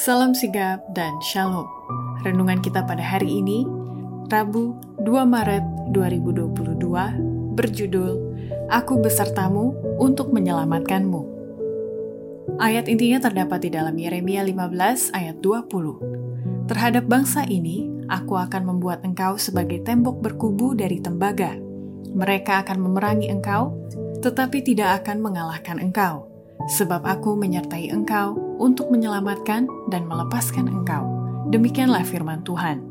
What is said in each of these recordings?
Salam sigap dan shalom. Renungan kita pada hari ini, Rabu 2 Maret 2022, berjudul Aku besertamu untuk menyelamatkanmu. Ayat intinya terdapat di dalam Yeremia 15 ayat 20. Terhadap bangsa ini, aku akan membuat engkau sebagai tembok berkubu dari tembaga. Mereka akan memerangi engkau, tetapi tidak akan mengalahkan engkau sebab aku menyertai engkau untuk menyelamatkan dan melepaskan engkau. Demikianlah firman Tuhan.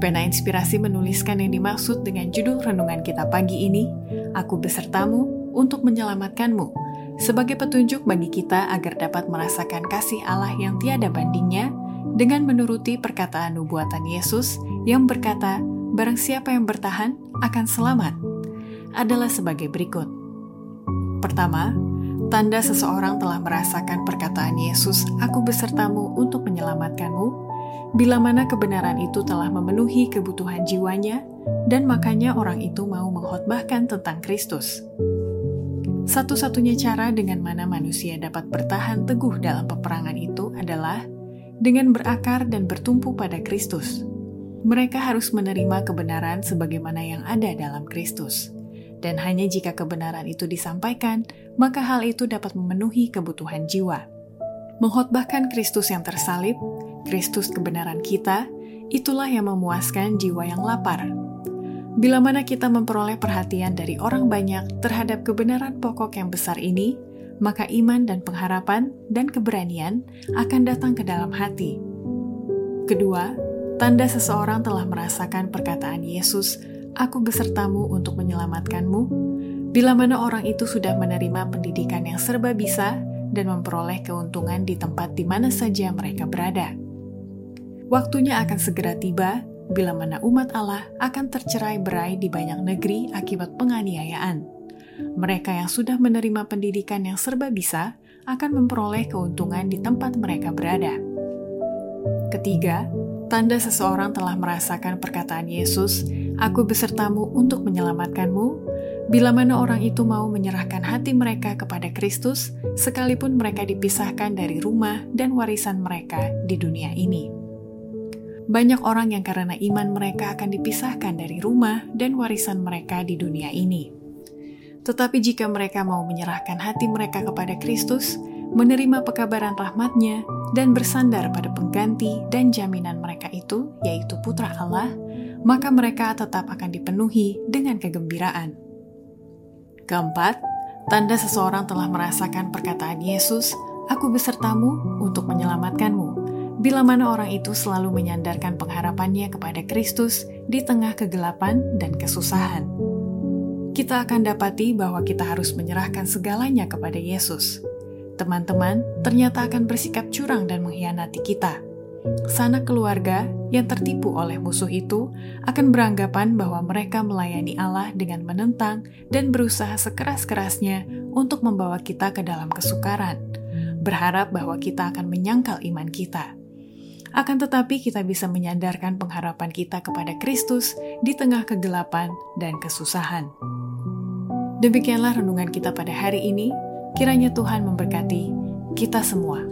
Pena Inspirasi menuliskan yang dimaksud dengan judul renungan kita pagi ini, Aku besertamu untuk menyelamatkanmu, sebagai petunjuk bagi kita agar dapat merasakan kasih Allah yang tiada bandingnya dengan menuruti perkataan nubuatan Yesus yang berkata, barang siapa yang bertahan akan selamat, adalah sebagai berikut. Pertama, Tanda seseorang telah merasakan perkataan Yesus, "Aku besertamu untuk menyelamatkanmu." Bila mana kebenaran itu telah memenuhi kebutuhan jiwanya, dan makanya orang itu mau mengkhotbahkan tentang Kristus. Satu-satunya cara dengan mana manusia dapat bertahan teguh dalam peperangan itu adalah dengan berakar dan bertumpu pada Kristus. Mereka harus menerima kebenaran sebagaimana yang ada dalam Kristus dan hanya jika kebenaran itu disampaikan, maka hal itu dapat memenuhi kebutuhan jiwa. Menghotbahkan Kristus yang tersalib, Kristus kebenaran kita, itulah yang memuaskan jiwa yang lapar. Bila mana kita memperoleh perhatian dari orang banyak terhadap kebenaran pokok yang besar ini, maka iman dan pengharapan dan keberanian akan datang ke dalam hati. Kedua, tanda seseorang telah merasakan perkataan Yesus aku besertamu untuk menyelamatkanmu, bila mana orang itu sudah menerima pendidikan yang serba bisa dan memperoleh keuntungan di tempat di mana saja mereka berada. Waktunya akan segera tiba bila mana umat Allah akan tercerai berai di banyak negeri akibat penganiayaan. Mereka yang sudah menerima pendidikan yang serba bisa akan memperoleh keuntungan di tempat mereka berada. Ketiga, tanda seseorang telah merasakan perkataan Yesus Aku besertamu untuk menyelamatkanmu, bila mana orang itu mau menyerahkan hati mereka kepada Kristus, sekalipun mereka dipisahkan dari rumah dan warisan mereka di dunia ini. Banyak orang yang karena iman mereka akan dipisahkan dari rumah dan warisan mereka di dunia ini. Tetapi jika mereka mau menyerahkan hati mereka kepada Kristus, menerima pekabaran rahmatnya, dan bersandar pada pengganti dan jaminan mereka itu, yaitu Putra Allah, maka mereka tetap akan dipenuhi dengan kegembiraan. Keempat, tanda seseorang telah merasakan perkataan Yesus, "Aku besertamu untuk menyelamatkanmu." Bila mana orang itu selalu menyandarkan pengharapannya kepada Kristus di tengah kegelapan dan kesusahan, kita akan dapati bahwa kita harus menyerahkan segalanya kepada Yesus. Teman-teman ternyata akan bersikap curang dan mengkhianati kita sanak keluarga yang tertipu oleh musuh itu akan beranggapan bahwa mereka melayani Allah dengan menentang dan berusaha sekeras-kerasnya untuk membawa kita ke dalam kesukaran, berharap bahwa kita akan menyangkal iman kita. Akan tetapi, kita bisa menyandarkan pengharapan kita kepada Kristus di tengah kegelapan dan kesusahan. Demikianlah renungan kita pada hari ini. Kiranya Tuhan memberkati kita semua.